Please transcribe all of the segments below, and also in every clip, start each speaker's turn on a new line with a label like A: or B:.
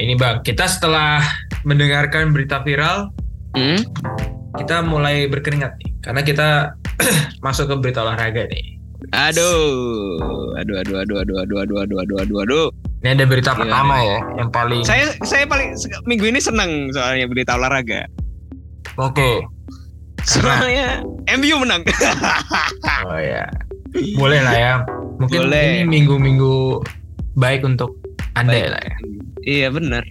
A: ini bang, kita setelah mendengarkan berita viral,
B: Hmm?
A: kita mulai berkeringat nih, karena kita masuk ke berita olahraga nih.
B: Aduh, aduh, aduh, aduh, aduh, aduh, aduh, aduh, aduh, aduh, aduh.
A: Ini ada berita
B: Gimana?
A: pertama ya, yang paling.
B: Saya, saya paling minggu ini senang soalnya berita olahraga.
A: Oke.
B: Soalnya MU menang.
A: Oh ya, boleh lah ya. Mungkin
B: Boleh.
A: ini minggu-minggu baik untuk anda
B: Baik.
A: lah ya.
B: iya benar.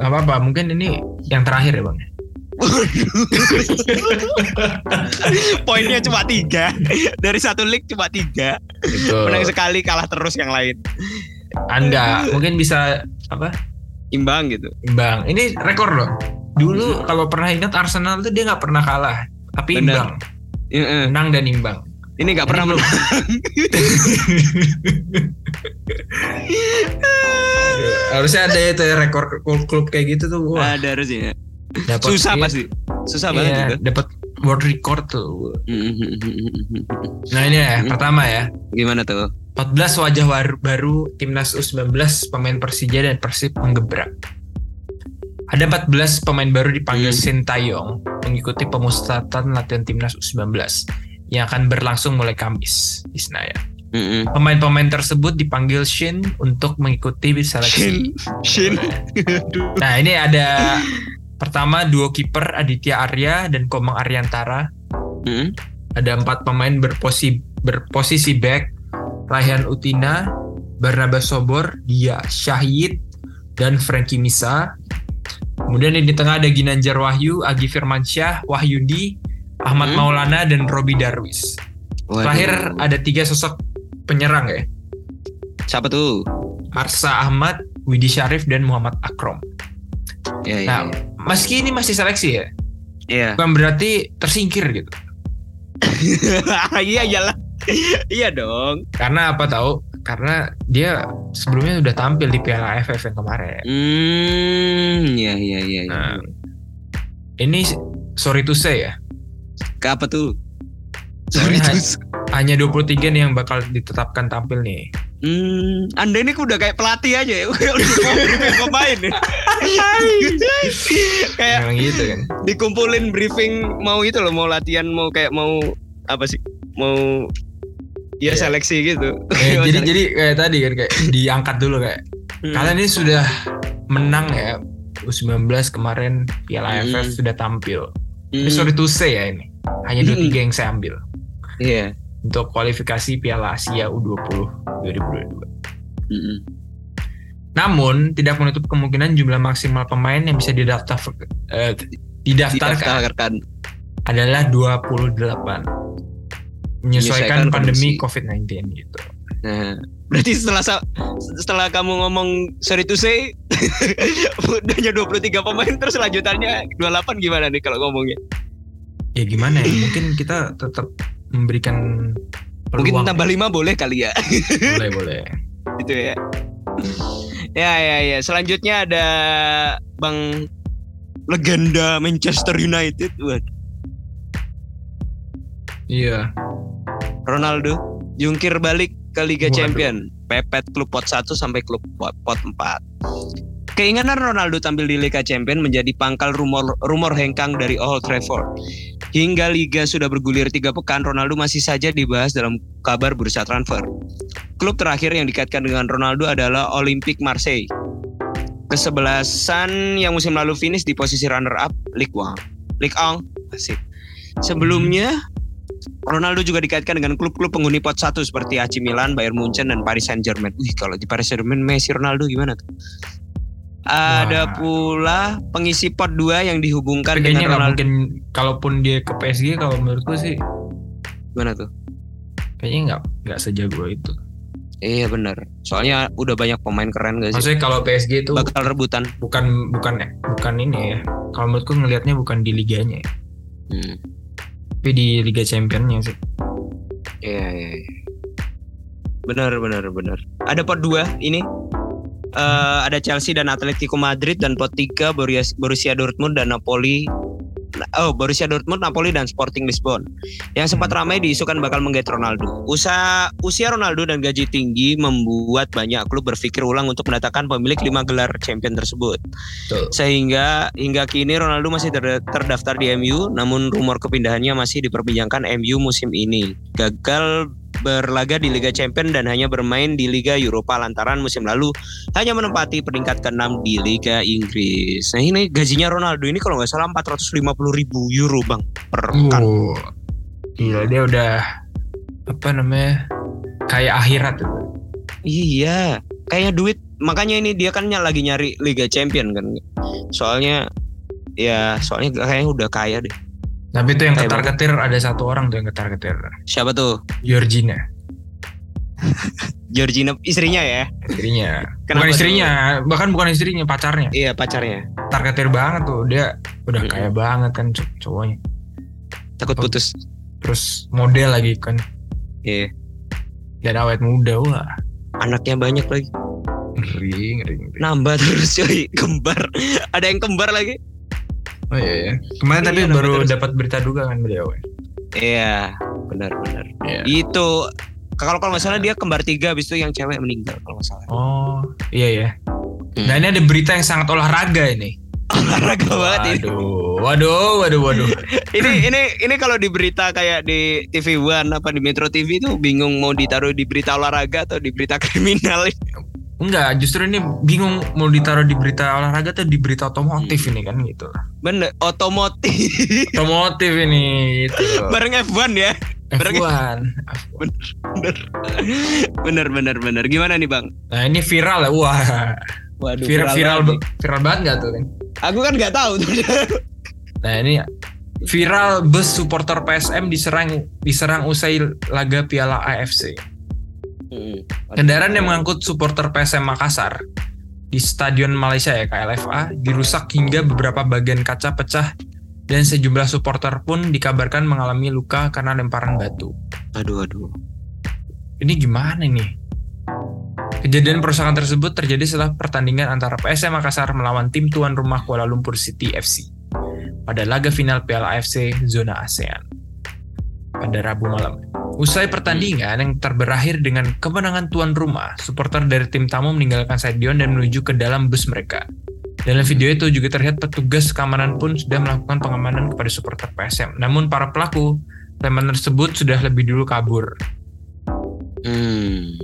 A: Gak apa-apa, mungkin ini yang terakhir ya bang.
B: Poinnya cuma tiga dari satu league cuma tiga.
A: Gitu.
B: Menang sekali kalah terus yang lain.
A: Anda mungkin bisa apa?
B: Imbang gitu.
A: Imbang. Ini rekor loh. Dulu kalau pernah ingat Arsenal tuh dia nggak pernah kalah, tapi imbang,
B: Heeh.
A: menang dan imbang.
B: Ini nggak pernah menang.
A: Harusnya ada itu ya, rekor klub-klub kayak gitu tuh. Wah,
B: Ada harusnya.
A: dapat
B: Susah
A: iya,
B: pasti. Susah banget
A: Iya,
B: itu.
A: dapat world record tuh.
B: Hmm.
A: Nah ini ya,
B: Hmm.
A: pertama ya.
B: Gimana tuh?
A: 14 wajah baru, baru timnas U19 pemain Persija dan Persib menggebrak. Ada 14 pemain baru dipanggil
B: Hmm.
A: Sintayong mengikuti pemusatan latihan timnas U19 yang akan berlangsung mulai Kamis di Senayan.
B: Mm-mm.
A: Pemain-pemain tersebut dipanggil Shin untuk mengikuti seleksi.
B: Shin. Shin.
A: Nah ini ada pertama duo kiper Aditya Arya dan Komang Aryantara.
B: Mm-mm.
A: Ada empat pemain berposi, berposisi back, Raihan Utina, Barnabas Sobor, Dia Syahid, dan Frankie Misa. Kemudian di tengah ada Ginanjar Wahyu, Agi Firmansyah, Wahyudi, Ahmad
B: Hmm.
A: Maulana, dan Robi Darwis.
B: Waduh.
A: Terakhir ada tiga sosok penyerang ya,
B: siapa tuh?
A: Arsa Ahmad, Widi Syarif, dan Muhammad Akrom.
B: Ya, ya,
A: Nah,
B: ya.
A: meski ini masih seleksi ya,
B: Iya.
A: bukan berarti tersingkir gitu.
B: Iya iyalah. Iya dong.
A: Karena apa tahu? Karena dia sebelumnya udah tampil di Piala AFF yang kemarin.
B: Hmm, iya iya iya. iya.
A: Nah, ini sorry to say ya,
B: Ke apa tuh?
A: Soalnya hanya 23 nih yang bakal ditetapkan tampil nih.
B: Hmm, Anda ini udah kayak pelatih aja ya. Udah mau briefing pemain ya. kayak
A: Memang gitu kan.
B: dikumpulin briefing mau itu loh, mau latihan, mau kayak mau apa sih? Mau ya
A: Iya.
B: seleksi gitu.
A: Eh, jadi
B: seleksi.
A: jadi kayak tadi kan kayak diangkat dulu kayak
B: Hmm.
A: kalian ini sudah menang ya U19 kemarin Piala
B: Hmm.
A: AFF sudah tampil.
B: Hmm,
A: Ini sorry to say ya ini. Hanya 23 yang saya ambil
B: Iya.
A: untuk kualifikasi Piala Asia U20 2022.
B: Mm-mm.
A: Namun tidak menutup kemungkinan jumlah maksimal pemain yang bisa didaftar eh, didaftarkan
B: Didaftarkan.
A: adalah 28 menyesuaikan
B: Menyesuaikan
A: pandemi
B: kondisi.
A: COVID-19 gitu.
B: Nah, berarti setelah setelah kamu ngomong sorry to say udahnya 23 pemain terus lanjutannya 28 gimana nih kalau ngomongnya?
A: Ya gimana ya? Mungkin kita tetap memberikan
B: Mungkin
A: peluang.
B: tambah 5 boleh kali ya.
A: boleh boleh.
B: gitu ya. Ya ya ya, selanjutnya ada Bang legenda Manchester United. Waduh,
A: Iya.
B: Ronaldo jungkir balik ke Liga
A: Waduh.
B: Champion, pepet klub pot 1 sampai klub pot, pot 4. Keinginan Ronaldo tampil di Liga Champion menjadi pangkal rumor rumor hengkang dari Old Trafford. Hingga Liga sudah bergulir tiga pekan, Ronaldo masih saja dibahas dalam kabar bursa transfer. Klub terakhir yang dikaitkan dengan Ronaldo adalah Olympique Marseille. Kesebelasan yang musim lalu finish di posisi runner up Ligue 1. Ligue 1. Asik. Sebelumnya Ronaldo juga dikaitkan dengan klub-klub penghuni pot 1 seperti AC Milan, Bayern Munchen dan Paris Saint-Germain. Wih, kalau di Paris Saint-Germain Messi Ronaldo gimana tuh? Ada
A: Wah.
B: pula pengisi pot 2 yang dihubungkan
A: kayaknya
B: dengan Ronaldo.
A: mungkin kalaupun dia ke PSG kalau menurutku sih
B: Gimana tuh?
A: kayaknya nggak nggak sejago itu.
B: Iya benar. Soalnya udah banyak pemain keren gak sih?
A: Maksudnya kalau PSG itu
B: Bakal rebutan.
A: bukan bukan bukan ini ya. Kalau menurutku ngelihatnya bukan di liganya, ya,
B: Hmm.
A: tapi di Liga Championnya sih.
B: Iya, iya, iya. Benar, benar, benar. Ada pot 2 ini. Eh ada Chelsea dan Atletico Madrid dan pot 3 Borussia, Borussia Dortmund dan Napoli oh Borussia Dortmund, Napoli dan Sporting Lisbon. Yang sempat ramai diisukan bakal menggait Ronaldo. Usaha usia Ronaldo dan gaji tinggi membuat banyak klub berpikir ulang untuk mendatangkan pemilik lima gelar champion tersebut.
A: Betul.
B: Sehingga hingga kini Ronaldo masih ter- terdaftar di MU, namun rumor kepindahannya masih diperbincangkan MU musim ini. Gagal berlaga di Liga Champion dan hanya bermain di Liga Eropa lantaran musim lalu hanya menempati peringkat ke-6 di Liga Inggris. Nah ini gajinya Ronaldo ini kalau nggak salah 450 ribu euro bang per pekan.
A: Uh, gila dia udah apa namanya kayak akhirat itu.
B: Iya, kayaknya duit makanya ini dia kan lagi nyari Liga Champion kan. Soalnya ya soalnya kayaknya udah kaya deh.
A: Tapi itu yang
B: Kayak
A: ketar ketir ada satu orang tuh yang ketar ketir.
B: Siapa tuh?
A: Georgina,
B: Georgina istrinya ya?
A: istrinya.
B: Kenapa
A: bukan
B: tuh?
A: istrinya, bahkan bukan istrinya, pacarnya.
B: Iya pacarnya.
A: Ketar ketir banget tuh dia udah
B: Mm-mm.
A: kaya banget kan cow- cowoknya.
B: Takut putus.
A: Terus model lagi kan
B: Iya.
A: dan awet muda wah.
B: Anaknya banyak lagi.
A: Ngeri, ngeri, ngeri.
B: Nambah terus cuy, kembar. Ada yang kembar lagi.
A: Oh iya ya. Kemarin
B: Iya,
A: tapi
B: nambah
A: baru dapat berita juga kan beliau. ya?
B: Iya, benar-benar.
A: Iya.
B: Itu kalau kalau nggak salah dia kembar tiga, habis itu yang cewek meninggal kalau nggak salah.
A: Oh iya ya.
B: Hmm.
A: Nah ini ada berita yang sangat olahraga ini.
B: Olahraga banget ini.
A: Waduh, waduh, waduh, waduh.
B: ini ini ini kalau di berita kayak di TV One apa di Metro TV itu bingung mau ditaruh di berita olahraga atau di berita kriminal.
A: Enggak, justru ini bingung mau ditaruh di berita olahraga atau di berita otomotif ini kan gitu.
B: Bener, otomotif.
A: Otomotif ini itu.
B: Bareng F1 ya.
A: F1.
B: Bener. bener bener bener. Gimana nih, Bang?
A: Nah, ini viral ya. Wah.
B: Waduh,
A: Viral viral
B: banget.
A: viral banget gak tuh kan?
B: Aku kan nggak tahu.
A: Nah, ini viral bus supporter PSM diserang diserang usai laga Piala AFC.
B: Hmm.
A: Kendaraan yang mengangkut supporter PSM Makassar di Stadion Malaysia ya KLFA dirusak hingga beberapa bagian kaca pecah dan sejumlah supporter pun dikabarkan mengalami luka karena lemparan batu.
B: Aduh aduh.
A: Ini gimana nih? Kejadian perusakan tersebut terjadi setelah pertandingan antara PSM Makassar melawan tim tuan rumah Kuala Lumpur City FC pada laga final Piala AFC zona ASEAN pada Rabu malam. Usai pertandingan yang terberakhir dengan kemenangan tuan rumah, supporter dari tim tamu meninggalkan stadion dan menuju ke dalam bus mereka. Dalam video itu juga terlihat petugas keamanan pun sudah melakukan pengamanan kepada supporter PSM. Namun para pelaku lemparan tersebut sudah lebih dulu kabur.
B: Hmm.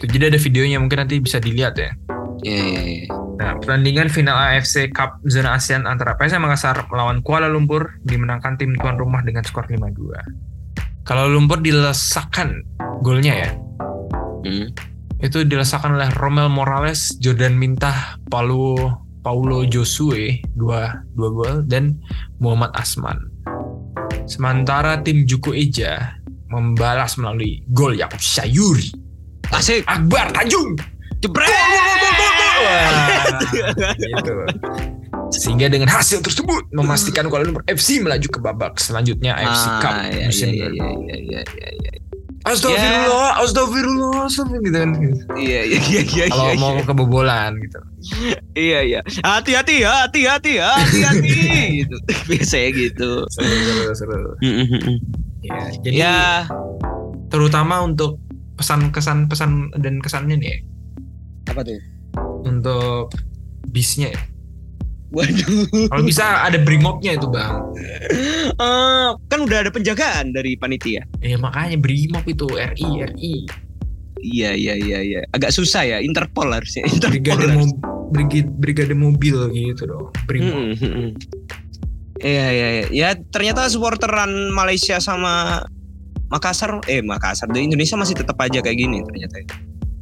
A: Tuh, Jadi ada videonya mungkin nanti bisa dilihat ya.
B: Iya iya iya.
A: Nah, pertandingan final AFC Cup zona ASEAN antara PSM Makassar melawan Kuala Lumpur dimenangkan tim tuan rumah dengan skor 5-2. Kuala Lumpur dilesakan golnya ya.
B: Hmm.
A: Itu dilesakan oleh Romel Morales, Jordan Mintah, Paulo Paulo Josue dua dua gol dan Muhammad Asman. Sementara tim Juku Eja membalas melalui gol Yakub Sayuri.
B: Asik.
A: Akbar Tanjung
B: Jebret.
A: Gitu. Sehingga dengan hasil tersebut memastikan Kuala Lumpur FC melaju ke babak selanjutnya AFC Cup
B: Ah, iya,
A: musim
B: iya, iya, iya, iya, iya, iya.
A: Astagfirullah, astagfirullah, astagfirullah gitu kan.
B: Iya, iya, iya, iya,
A: Kalau
B: iya,
A: mau kebobolan gitu.
B: iya, iya. Hati-hati, ya, hati-hati, ya, hati-hati, gitu. Biasanya gitu.
A: Seru, seru, seru. Ya, jadi
B: Ya,
A: terutama untuk pesan kesan pesan dan kesannya nih ya,
B: apa tuh?
A: untuk bisnya ya.
B: Waduh.
A: Kalau bisa ada brimobnya itu bang.
B: Eh, kan udah ada penjagaan dari panitia.
A: Ya makanya brimob itu RI RI.
B: Iya, iya, iya, iya. Agak susah ya, Interpol harusnya. Interpol
A: Brigade
B: harus.
A: mob, brigade, brigade mobil gitu dong. Brimob.
B: Mm, mm, mm. Iya, iya, iya. Ya ternyata supporteran Malaysia sama Makassar, eh Makassar, di Indonesia masih tetap aja kayak gini ternyata. ya.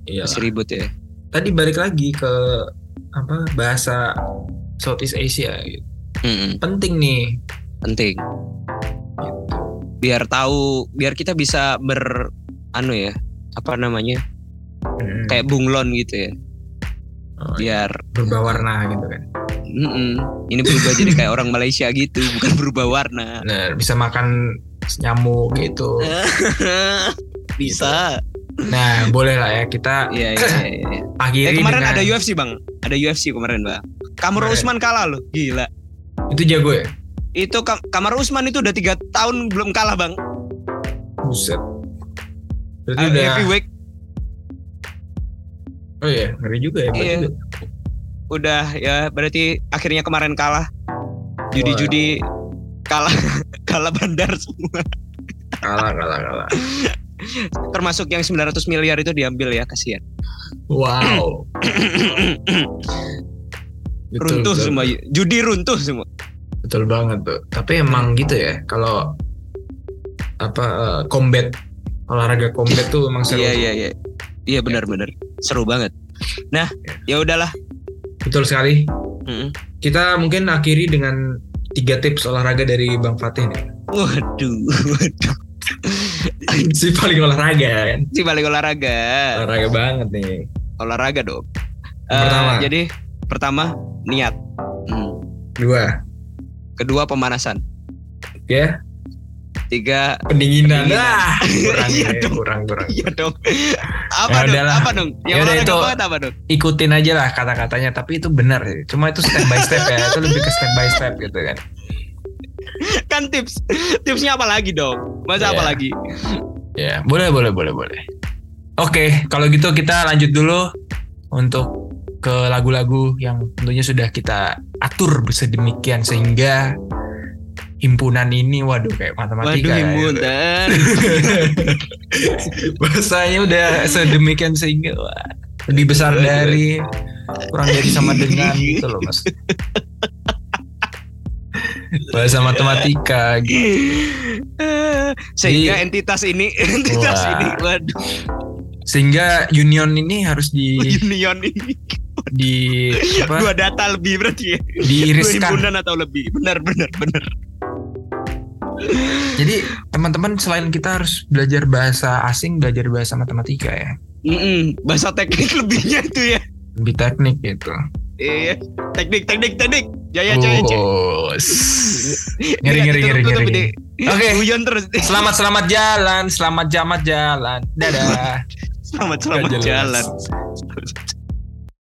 A: Iya.
B: Masih ribut ya.
A: Tadi balik lagi ke apa bahasa Southeast Asia gitu.
B: Mm-mm.
A: Penting nih.
B: Penting.
A: Gitu.
B: Biar tahu, biar kita bisa ber anu ya, apa namanya?
A: Hmm.
B: Kayak bunglon gitu ya.
A: Oh, iya.
B: Biar
A: berubah warna gitu kan.
B: mm-mm. ini berubah jadi kayak orang Malaysia gitu, bukan berubah warna.
A: Nah, bisa makan nyamuk gitu.
B: bisa.
A: Nah, boleh lah ya kita
B: Iya, iya, iya. iya.
A: akhiri
B: Eh, kemarin
A: dengan
B: ada UFC bang, ada UFC kemarin bang.
A: Kemarin.
B: Usman kalah loh, gila.
A: itu jago ya.
B: Itu Kam- Kamar Usman itu udah tiga tahun belum kalah bang.
A: Buset. Berarti
B: Uh,
A: udah
B: heavyweight
A: Oh iya, ngeri juga ya.
B: Iya.
A: juga.
B: udah ya berarti akhirnya kemarin kalah. Judi-judi kalah kalah bandar semua.
A: Kalah, kalah, kalah.
B: Termasuk yang 900 miliar itu diambil ya kasihan.
A: Wow. Betul,
B: runtuh
A: betul.
B: semua. Judi runtuh semua.
A: Betul banget tuh. Tapi emang gitu ya, kalau apa eh, combat olahraga combat tuh emang seru.
B: Iya iya iya. Iya benar-benar seru banget. Nah, ya udahlah.
A: Betul sekali.
B: Mm-mm.
A: Kita mungkin akhiri dengan tiga tips olahraga dari Bang Fatih nih.
B: Waduh, waduh.
A: si paling olahraga kan.
B: Si balik olahraga.
A: Olahraga banget nih.
B: Olahraga dong. Eh,
A: pertama.
B: Jadi pertama niat. Hmm.
A: Dua.
B: Kedua pemanasan.
A: Ya,
B: Tiga
A: pendinginan.
B: Pendinginan.
A: Ah, kurang,
B: Iya
A: ya,
B: dong.
A: kurang, kurang.
B: Iya dong. Apa
A: Ya
B: dong?
A: udahlah.
B: Apa dong? Yang
A: Ya udah itu.
B: apa dong?
A: Ikutin aja lah kata-katanya, tapi itu benar. sih. Cuma itu step by step ya. Itu lebih ke step by step gitu kan.
B: Kan tips. Tipsnya apa lagi dong? Masa apa
A: Iya.
B: lagi?
A: Ya, boleh, boleh, boleh, boleh. Oke, kalau gitu kita lanjut dulu untuk ke lagu-lagu yang tentunya sudah kita atur sedemikian sehingga himpunan ini, waduh kayak matematika.
B: Waduh,
A: ya,
B: himpunan.
A: Bahasanya udah sedemikian sehingga wah, lebih besar dari kurang dari sama dengan gitu loh mas. Bahasa matematika gitu.
B: Sehingga
A: Jadi-
B: entitas ini, entitas
A: Wah.
B: ini, waduh,
A: Sehingga union ini harus di
B: union ini
A: di apa?
B: dua data lebih berarti ya. Dua
A: diiriskan.
B: himpunan atau lebih. Benar, benar, benar.
A: Jadi teman-teman selain kita harus belajar bahasa asing, belajar bahasa matematika ya.
B: Mm-mm, bahasa teknik lebihnya itu ya.
A: Lebih teknik gitu.
B: Iya, teknik, teknik, teknik. Jaya, jaya, jaya.
A: Oh, ngeri ngeri ngeri ngeri. ngeri. Oke.
B: Guyon terus.
A: Selamat selamat jalan, selamat jamat jalan. Dadah.
B: Selamat selamat jalan.